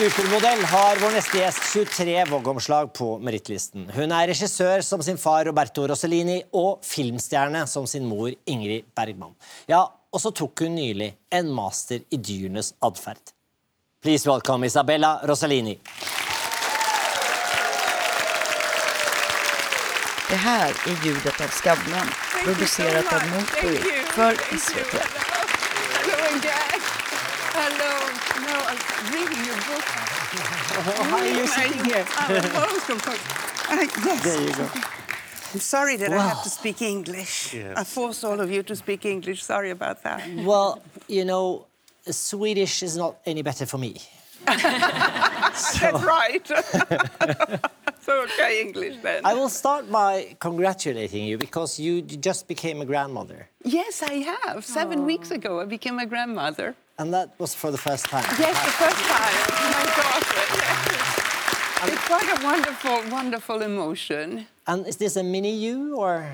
supermodell har vår neste gjest 23 Vogue-omslag på merittlisten. Hun er regissør som sin far Roberto Rossellini og filmstjerne som sin mor Ingrid Bergman. Ja, og så tok hun nylig en master i dyrenes atferd. Please welcome Isabella Rossellini. Det her er lyden av Skavlan, produsert av Motor for SVT. How are you sitting here? Oh, most of Uh, yes. There you go. I'm sorry that I have to speak English. I force all of you to speak English. Sorry about that. Well, you know, Swedish is not any better for me. That's right. so okay, English then. I will start by congratulating you because you just became a grandmother. Yes, I have. Seven weeks ago, I became a grandmother. And that was for the first time. Yes, the first time. My daughter. It's quite a wonderful, wonderful emotion. And is this a mini you or?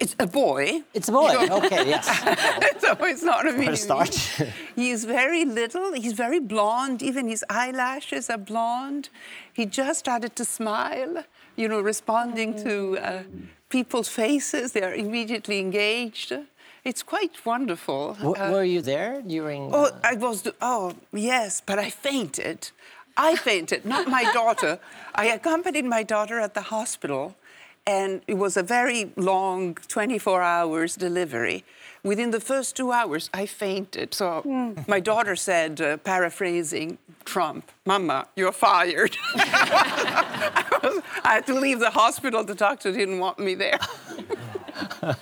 It's a boy. It's a boy. Okay, yes. so it's not a mini. start. He's very little. He's very blonde. Even his eyelashes are blonde. He just started to smile, you know, responding to uh, people's faces. They are immediately engaged. It's quite wonderful. W- Uh, were you there during? Oh, uh, I was. Oh, yes, but I fainted. I fainted, not my daughter. I accompanied my daughter at the hospital, and it was a very long 24 hours delivery. Within the first two hours, I fainted. So my daughter said, uh, paraphrasing Trump, Mama, you're fired. I, was- I had to leave the hospital. The doctor didn't want me there.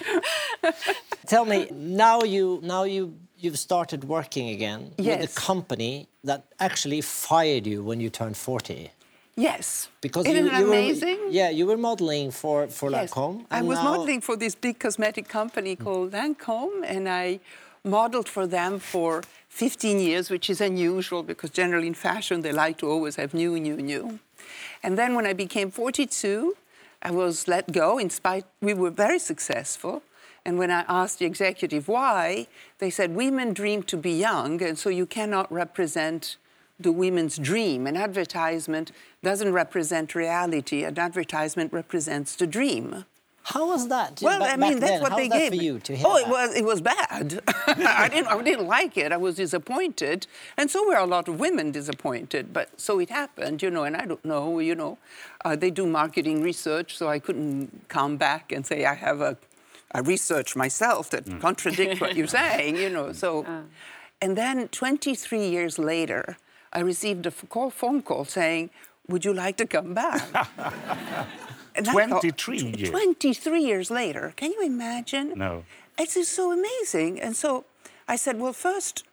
Tell me now you now you you've started working again with Yes. a company that actually fired you when you turned 40 Yes. because Isn't you, it you amazing? were yeah you were modeling for for Yes. Lancome I was now- modeling for this big cosmetic company called Lancome, and I modeled for them for 15 years, which is unusual because generally in fashion they like to always have new, new, new. And then when I became 42, I was let go. In spite, we were very successful. And when I asked the executive why, they said women dream to be young, and so you cannot represent the women's dream. An advertisement doesn't represent reality. An advertisement represents the dream. how was that Well, Ba- I mean, that's then? what How they was that gave for me. you to hear oh, it was it was bad. I didn't I didn't like it. I was disappointed, and so were a lot of women disappointed. But so it happened, you know. And I don't know, you know, uh, they do marketing research, so I couldn't come back and say I have a, a research myself that mm. contradict what you're saying, you know. So, mm. ah. and then 23 years later, I received a call, phone call saying, "Would you like to come back?" And I thought, 23 years. 23 years later. Can you imagine? No. It's just so amazing. And so I said, well, first,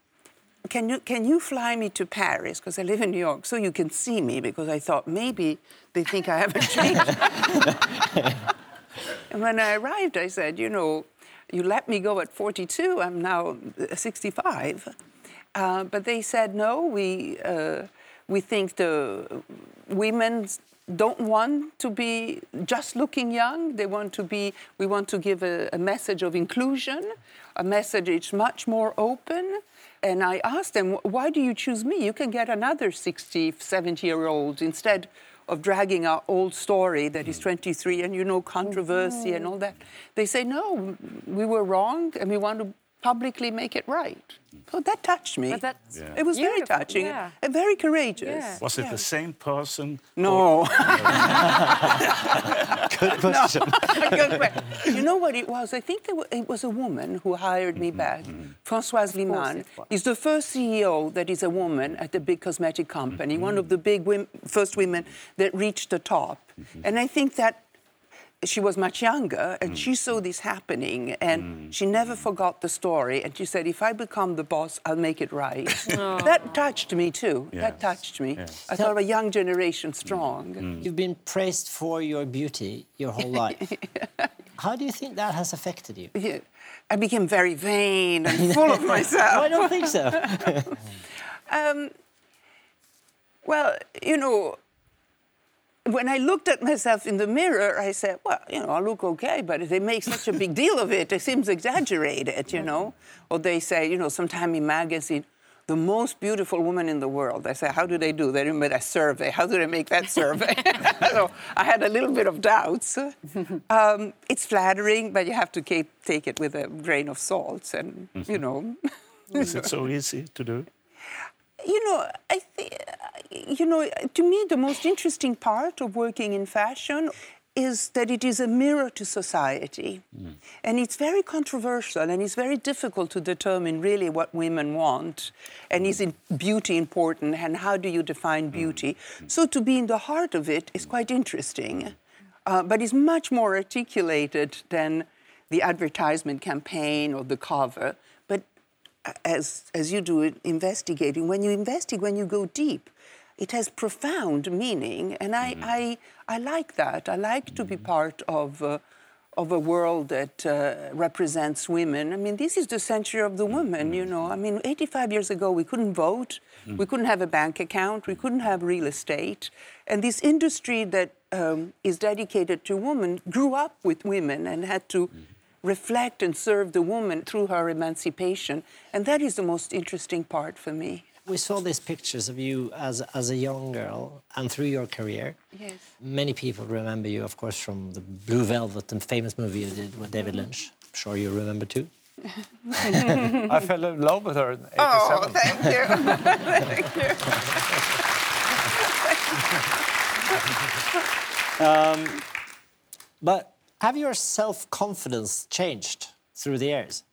can you, can you fly me to Paris? Because I live in New York, so you can see me, because I thought maybe they think I haven't changed. and when I arrived, I said, you know, you let me go at 42, I'm now uh, 65. Uh, but they said, no, we, uh, we think the women don't want to be just looking young. They want to be, we want to give a, a message of inclusion, a message that's much more open. And I asked them, why do you choose me? You can get another 60, 70 year old instead of dragging our old story—that that is hmm. 23 and you know controversy and mm-hmm. all that. They say, no, we were wrong and we want to publicly make it right. So that touched me. But that's It was very touching yeah. and very courageous. Yeah. Was it the same person? No. Good question. Good question. you know what it was? I think there wa- it was a woman who hired me mm-hmm. back, mm-hmm. Françoise Lehmann. is the first CEO that is a woman at a big cosmetic company, one mm-hmm. of the big wom- first women that reached the top. And I think that she was much younger and mm. she saw this happening and mm. she never forgot the story and she said if i become the boss i'll make it right oh. that touched me too that touched me Yes. i thought of a young generation strong mm. You've been praised for your beauty your whole life. How do you think that has affected you? Yeah. I became very vain and full of myself. I don't think so. Um, well, you know, when I looked at myself in the mirror, I said, well, you know, I look okay, but if they make such a big deal of it. It seems exaggerated, you know. Or they say, you know, sometime in magazine, the most beautiful woman in the world. I said, how do they do? They made a survey. How do they make that survey? so I had a little bit of doubts. Um, it's flattering, but you have to keep, take it with a grain of salt, and you know. Is it so easy to do? You know, I think, you know, to me, the most interesting part of working in fashion is that it is a mirror to society. Hmm. And it's very controversial and it's very difficult to determine really what women want. And is it beauty important and how do you define hmm. beauty? Hmm. So to be in the heart of it is quite interesting. Uh, but it's much more articulated than the advertisement campaign or the cover. As, as you do it, investigating, when you investigate, when you go deep, it has profound meaning. And I, I, I like that. I like to be part of, uh, of a world that uh, represents women. I mean, this is the century of the woman, you know. I mean, 85 years ago, we couldn't vote, we couldn't have a bank account, we couldn't have real estate. And this industry that um, is dedicated to women grew up with women and had to reflect and serve the woman through her emancipation. And that is the most interesting part for me. We saw these pictures of you as, as a young girl and through your career. Yes. Many people remember you, of course, from the Blue Velvet, the famous movie you did with David Lynch. I'm sure you remember too. I fell in love with her in 87. Oh, thank you. thank you. Um, but have your self confidence changed through the years?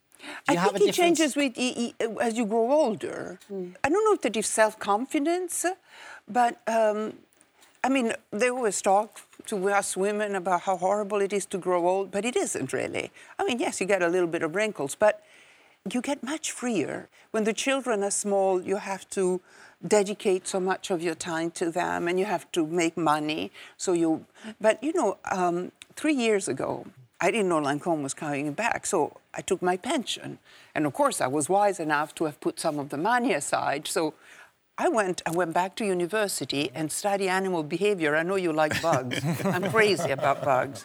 Do you I have think a it changes with e- e- as you grow older. I don't know if that is self-confidence, but um, I mean, they always talk to us women about how horrible it is to grow old, but it isn't really. I mean, yes, you get a little bit of wrinkles, but you get much freer. When the children are small, you have to dedicate so much of your time to them, and you have to make money. So you, but you know, um, three years ago, I didn't know Lancome was coming back, so I took my pension. And of course, I was wise enough to have put some of the money aside. So I went, I went back to university and study animal behavior. I know you like bugs. I'm crazy about bugs.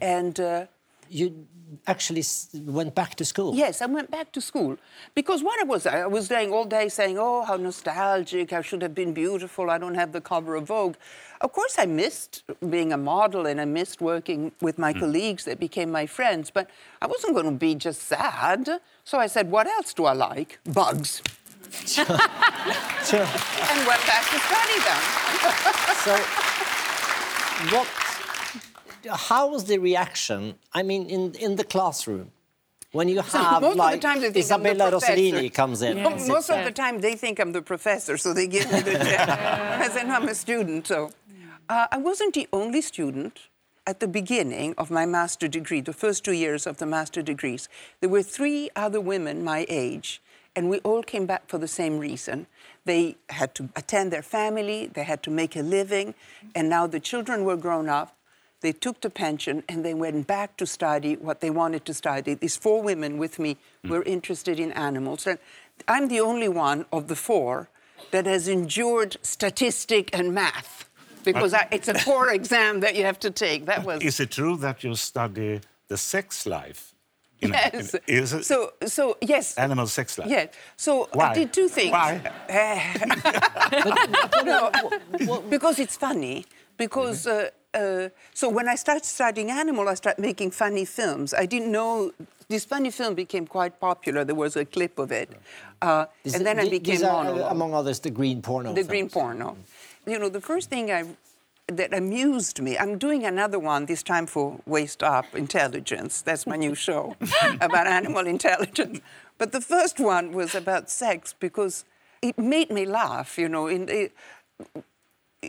And uh, You actually went back to school. Yes, I went back to school because what I was, I was saying all day, saying, "Oh, how nostalgic! I should have been beautiful. I don't have the cover of Vogue." Of course, I missed being a model and I missed working with my hmm. colleagues that became my friends. But I wasn't going to be just sad. So I said, "What else do I like? Bugs." Sure. And went back to study them. So, what? How was the reaction? I mean, in in the classroom, when you have most like of the time they think I'm the Isabella professor. Rossellini comes in. and Most sits of there. the time, they think I'm the professor, so they give me the check. I said, I'm a student. So uh, I wasn't the only student at the beginning of my master degree, the first two years of the master degrees. There were three other women my age, and we all came back for the same reason. They had to attend their family, they had to make a living, and now the children were grown up. They took the pension and they went back to study what they wanted to study. These four women with me were interested in animals. And I'm the only one of the four that has endured statistic and math because I, it's a core exam that you have to take. That was. Is it true that you study the sex life? in- Yes. in- is it So, so yes. animal sex life? Yes. So Why? I did two things. Why? no, because it's funny. Because uh, uh, so when I started studying animal, I started making funny films. I didn't know this funny film became quite popular. There was a clip of it, uh, and then I became these are, monologue. among others, the green porno. the green films. porno. You know, the first thing I that amused me. I'm doing another one this time for Waste Up Intelligence. That's my new show about animal intelligence. But the first one was about sex because it made me laugh. You know, in it,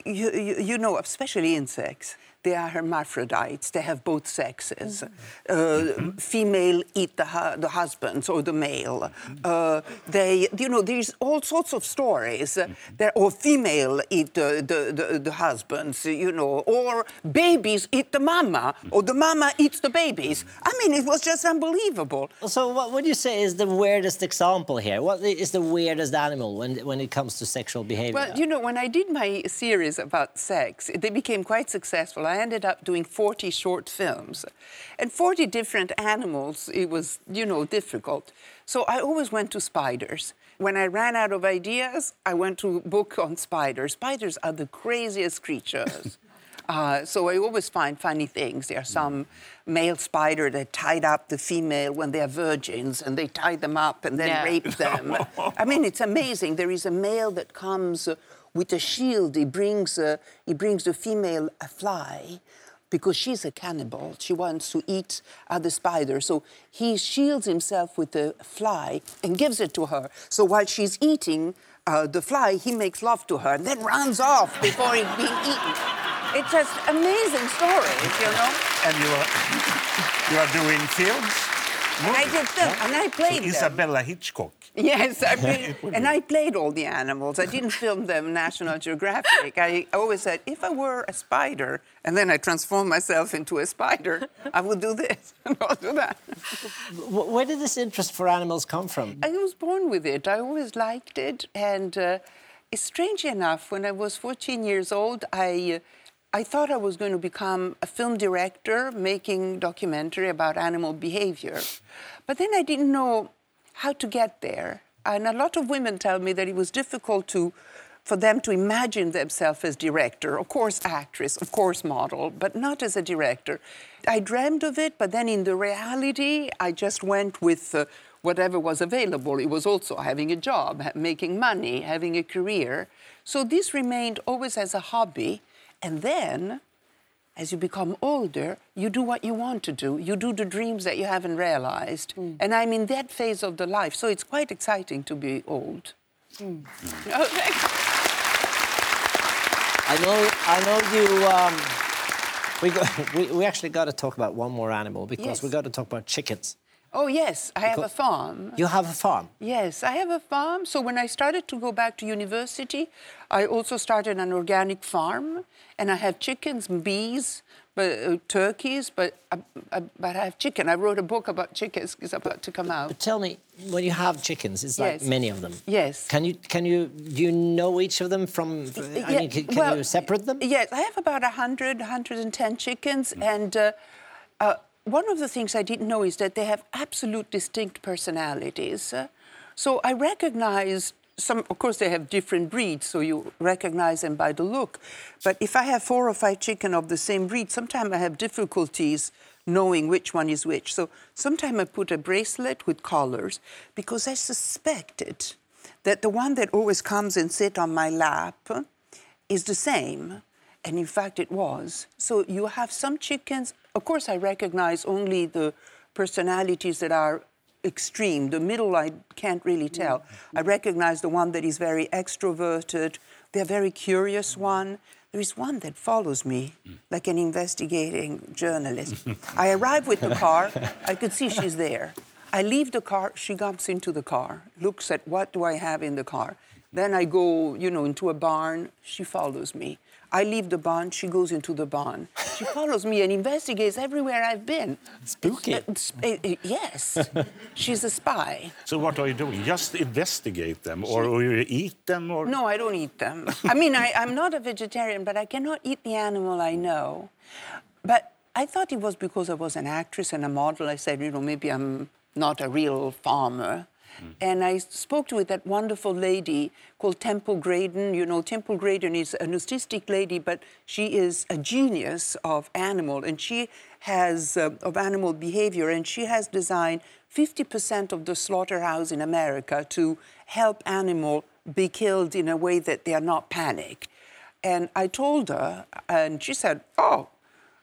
you, you, know, especially insects, they are hermaphrodites. They have both sexes. Uh, female eat the, hu- the husbands or the male. Uh, they, you know, there's all sorts of stories. Uh, there, or female eat the, the, the, the husbands, you know, or babies eat the mama, or the mama eats the babies. I mean, it was just unbelievable. So, what would you say is the weirdest example here? What is the weirdest animal when, when it comes to sexual behavior? Well, you know, when I did my series about sex, they became quite successful. I ended up doing 40 short films. And 40 different animals, it was, you know, difficult. So I always went to spiders. When I ran out of ideas, I went to book on spiders. Spiders are the craziest creatures. Uh, so I always find funny things. There are some male spider that tied up the female when they're virgins, and they tie them up and then rape them. I mean, it's amazing. There is a male that comes uh, with a shield. He brings, uh, he brings the female a fly because she's a cannibal. She wants to eat other spiders. So he shields himself with the fly and gives it to her. So while she's eating uh, the fly, he makes love to her and then runs off before he's being eaten. It's just amazing stories, you know. And you are, you are doing films? And I did them, and I So played them. Isabella Hitchcock. Yes, I played, and I played all the animals. I didn't film them National Geographic. I always said, if I were a spider, and then I transform myself into a spider, I would do this and I'll do that. Where did this interest for animals come from? I was born with it. I always liked it, and uh, it's strange enough. When I was 14 years old, I. Uh, I thought I was going to become a film director making documentary about animal behavior. But then I didn't know how to get there. And a lot of women tell me that it was difficult to for them to imagine themselves as director, of course actress, of course model, but not as a director. I dreamed of it, but then in the reality, I just went with uh, whatever was available. It was also having a job, making money, having a career. So this remained always as a hobby. And then, as you become older, you do what you want to do. You do the dreams that you haven't realized. And I'm in that phase of the life. So it's quite exciting to be old. Oh, thanks. I know, I know you. Um, we, go, we we actually got to talk about one more animal because Yes. we got to talk about chickens. Oh, yes, I have a farm. You have a farm. Yes, I have a farm. So when I started to go back to university, I also started an organic farm, and I have chickens, bees, but uh, turkeys, but uh, uh, but I have chicken. I wrote a book about chickens. It's about to come out. But tell me, when you have chickens, it's like many of them. Yes. Can you can you do you know each of them from? I Yeah, mean, can, can well, you separate them? Yes, I have about 100, 110 chickens, and uh, uh, one of the things I didn't know is that they have absolute distinct personalities. So I recognized some, of course, they have different breeds, so you recognize them by the look. But if I have four or five chicken of the same breed, sometimes I have difficulties knowing which one is which. So sometimes I put a bracelet with collars because I suspected that the one that always comes and sit on my lap is the same. And in fact, it was. So you have some chickens. Of course, I recognize only the personalities that are extreme. The middle, I can't really tell. Mm-hmm. I recognize the one that is very extroverted, the very curious one. There is one that follows me mm. like an investigating journalist. I arrive with the car, I could see she's there. I leave the car, she comes into the car, looks at what do I have in the car. Then I go, you know, into a barn, she follows me. I leave the barn, she goes into the barn. She follows me and investigates everywhere I've been. Spooky. It's- uh, uh, yes, she's a spy. So what are you doing? Just investigate them, or, or you eat them, or No, I don't eat them. I mean, I, I'm not a vegetarian, but I cannot eat the animal I know. But I thought it was because I was an actress and a model. I said, you know, maybe I'm not a real farmer. And I spoke to that wonderful lady called Temple Grandin. You know, Temple Grandin is an autistic lady, but she is a genius of animal, and she has uh, of animal behavior, and she has designed 50% of the slaughterhouse in America to help animal be killed in a way that they are not panicked. And I told her, and she said, "Oh,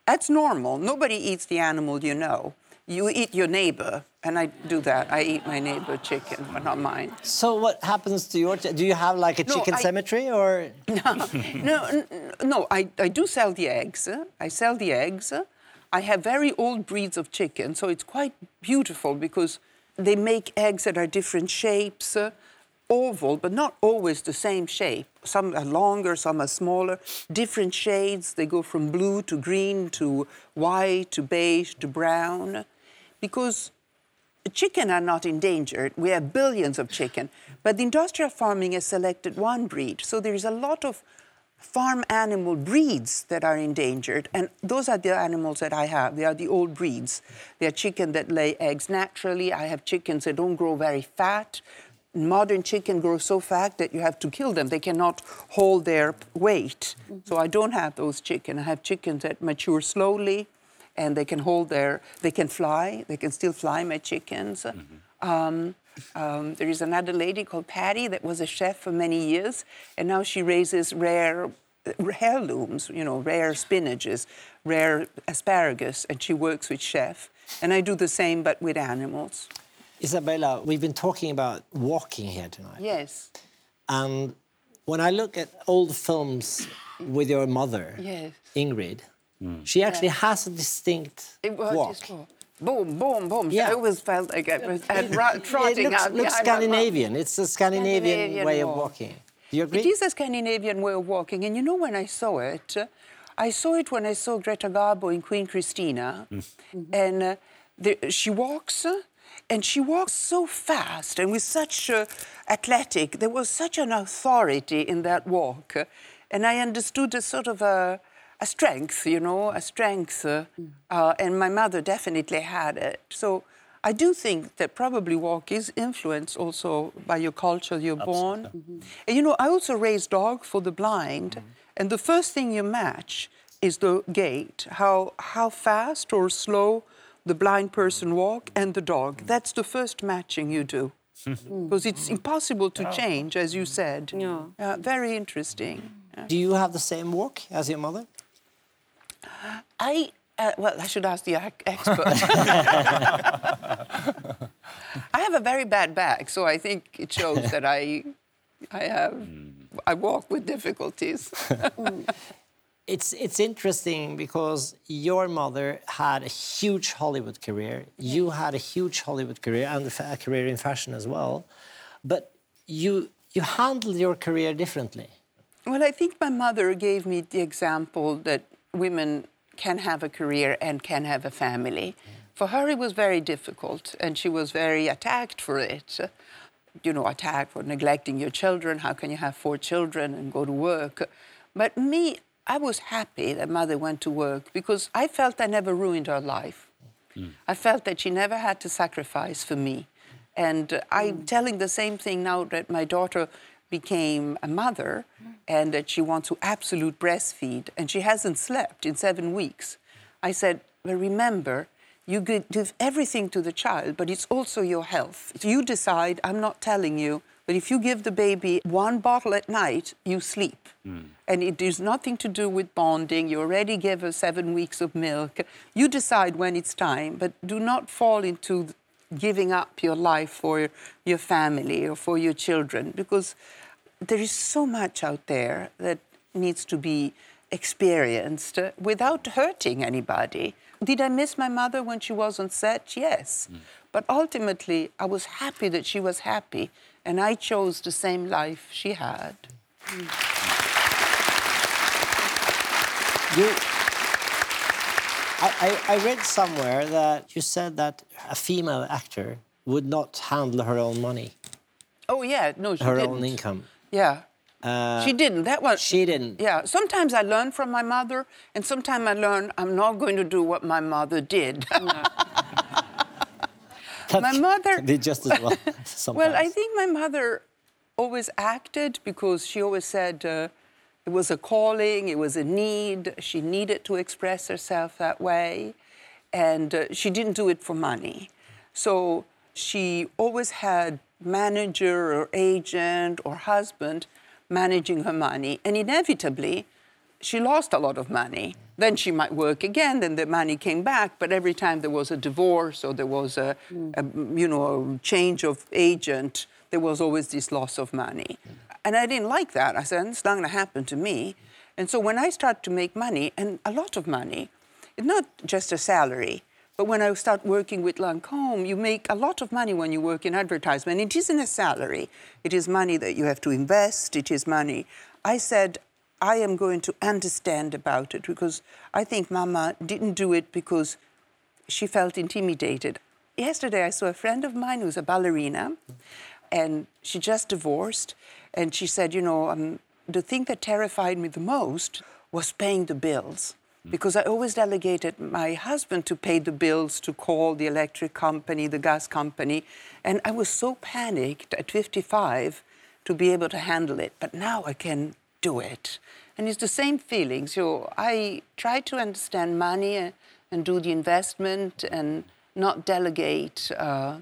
that's normal. Nobody eats the animal you know. You eat your neighbor." And I do that. I eat my neighbor chicken, but not mine. So what happens to your? Do you have like a No, chicken I- cemetery or? no, n- n- no, I, I do sell the eggs. I sell the eggs. I have very old breeds of chicken, so it's quite beautiful because they make eggs that are different shapes, oval, but not always the same shape. Some are longer, some are smaller, different shades. They go from blue to green to white to beige to brown because chicken are not endangered. We have billions of chicken, but the industrial farming has selected one breed. So there is a lot of farm animal breeds that are endangered, and those are the animals that I have. They are the old breeds. They are chicken that lay eggs naturally. I have chickens that don't grow very fat. Modern chicken grow so fat that you have to kill them. They cannot hold their weight. So I don't have those chicken. I have chickens that mature slowly, and they can hold their. They can fly. They can still fly. My chickens. Um, um, there is another lady called Patty that was a chef for many years, and now she raises rare heirlooms, you know, rare spinaches, rare asparagus, and she works with chef. And I do the same, but with animals. Isabella, we've been talking about walking here tonight. Yes, And when I look at old films with your mother, yes. Ingrid, she actually has a distinct It was walk. just boom, boom, boom. Yeah. I always felt like I was I'd ra- It looks, out looks behind. Scandinavian. It's a Scandinavian, Scandinavian way of walking. Do you agree? It is a Scandinavian way of walking, and you know when I saw it, uh, I saw it when I saw Greta Garbo in Queen Christina, and uh, the, she walks, uh, and she walks so fast and with such uh, athletic. There was such an authority in that walk, and I understood a sort of a, a strength, you know, a strength, uh, uh, and my mother definitely had it. So. I do think that probably walk is influenced also by your culture you're born. And you know, I also raise dog for the blind, and the first thing you match is the gait, how how fast or slow the blind person walk and the dog. That's the first matching you do. Because it's impossible to change, as you said. Yeah. Uh, very interesting. Do you have the same walk as your mother? I uh, well, I should ask the expert. I have a very bad back, so I think it shows that I, I have, I walk with difficulties. It's it's interesting because your mother had a huge Hollywood career. You had a huge Hollywood career and a a career in fashion as well, but you you handled your career differently. Well, I think my mother gave me the example that women can have a career and can have a family. For her, it was very difficult, and she was very attacked for it. You know, attacked for neglecting your children. How can you have four children and go to work? But me, I was happy that mother went to work because I felt I never ruined her life. I felt that she never had to sacrifice for me. And uh, I'm telling the same thing now that my daughter became a mother and that she wants to absolute breastfeed and she hasn't slept in seven weeks. I said, Well, remember, you give everything to the child, but it's also your health. You decide, I'm not telling you, but if you give the baby one bottle at night, you sleep. Hmm. And it is nothing to do with bonding. You already gave her seven weeks of milk. You decide when it's time, but do not fall into giving up your life for your family or for your children because there is so much out there that needs to be experienced uh, without hurting anybody. Did I miss my mother when she was on set? Yes. But ultimately, I was happy that she was happy, and I chose the same life she had. You, I, I, I read somewhere that you said that a female actor would not handle her own money, Oh, yeah, no, she her didn't. Her own income. Yeah. Uh, she didn't. That was. she didn't. Yeah. Sometimes I learn from my mother, and sometimes I learn I'm not going to do what my mother did. my mother- did just as well. Sometimes. Well, I think my mother always acted because she always said uh, it was a calling, it was a need. She needed to express herself that way, and uh, she didn't do it for money. So she always had manager or agent or husband managing her money, and inevitably she lost a lot of money. Then she might work again, then the money came back, but every time there was a divorce or there was a, a you know, a change of agent, there was always this loss of money. And I didn't like that. I said, it's not going to happen to me. And so when I start to make money, and a lot of money, not just a salary, but when I start working with Lancome, you make a lot of money when you work in advertisement. It isn't a salary. It is money that you have to invest. It is money. I said, I am going to understand about it because I think Mama didn't do it because she felt intimidated. Yesterday, I saw a friend of mine who's a ballerina, and she just divorced. And she said, You know, I'm the thing that terrified me the most was paying the bills. Because I always delegated my husband to pay the bills, to call the electric company, the gas company. And I was so panicked at 55 to be able to handle it. But now I can do it. And it's the same feeling. So I try to understand money and, and do the investment and not delegate. Uh,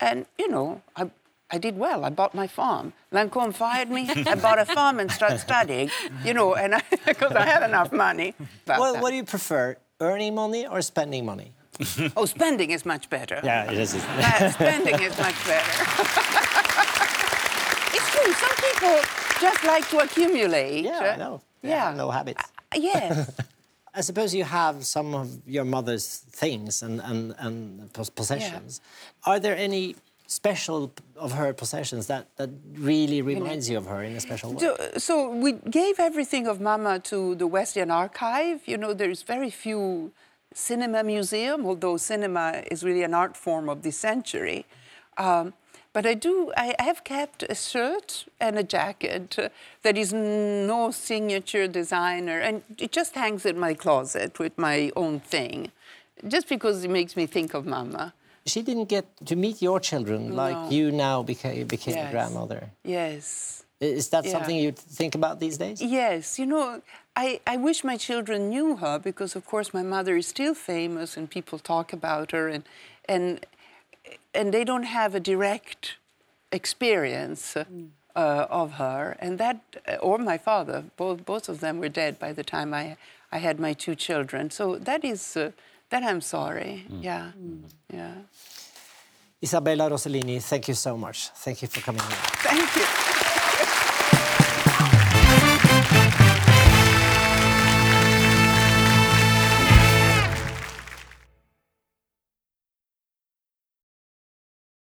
and, you know, I, I did well. I bought my farm. Lancôme fired me. I bought a farm and started studying, you know, and because I, I, had enough money. Well, what do you prefer, earning money or spending money? oh, spending is much better. Yeah, it is. uh, spending is much better. it's true. Some people just like to accumulate. Yeah, I know. Yeah, no habits. Uh, yes. I suppose you have some of your mother's things and, and, and possessions. Yeah. Are there any special of her possessions that, that really reminds you of her in a special way? So, so, we gave everything of Mama to the Wesleyan Archive. You know, there's very few cinema museum, although cinema is really an art form of this century. Um, but I do, I have kept a shirt and a jacket uh, that is no signature designer, and it just hangs in my closet with my own thing, just because it makes me think of Mama. She didn't get to meet your children No. like you now became, became a grandmother. Yes. Is that Yeah. something you think about these days? Yes, you know, I, I wish my children knew her because, of course, my mother is still famous and people talk about her, and and and they don't have a direct experience uh, of her, and that, or my father, both both of them were dead by the time I I had my two children. So that is uh, that I'm sorry. Mm. Yeah, mm. yeah. Isabella Rossellini, thank you so much. Thank you for coming here. Thank you.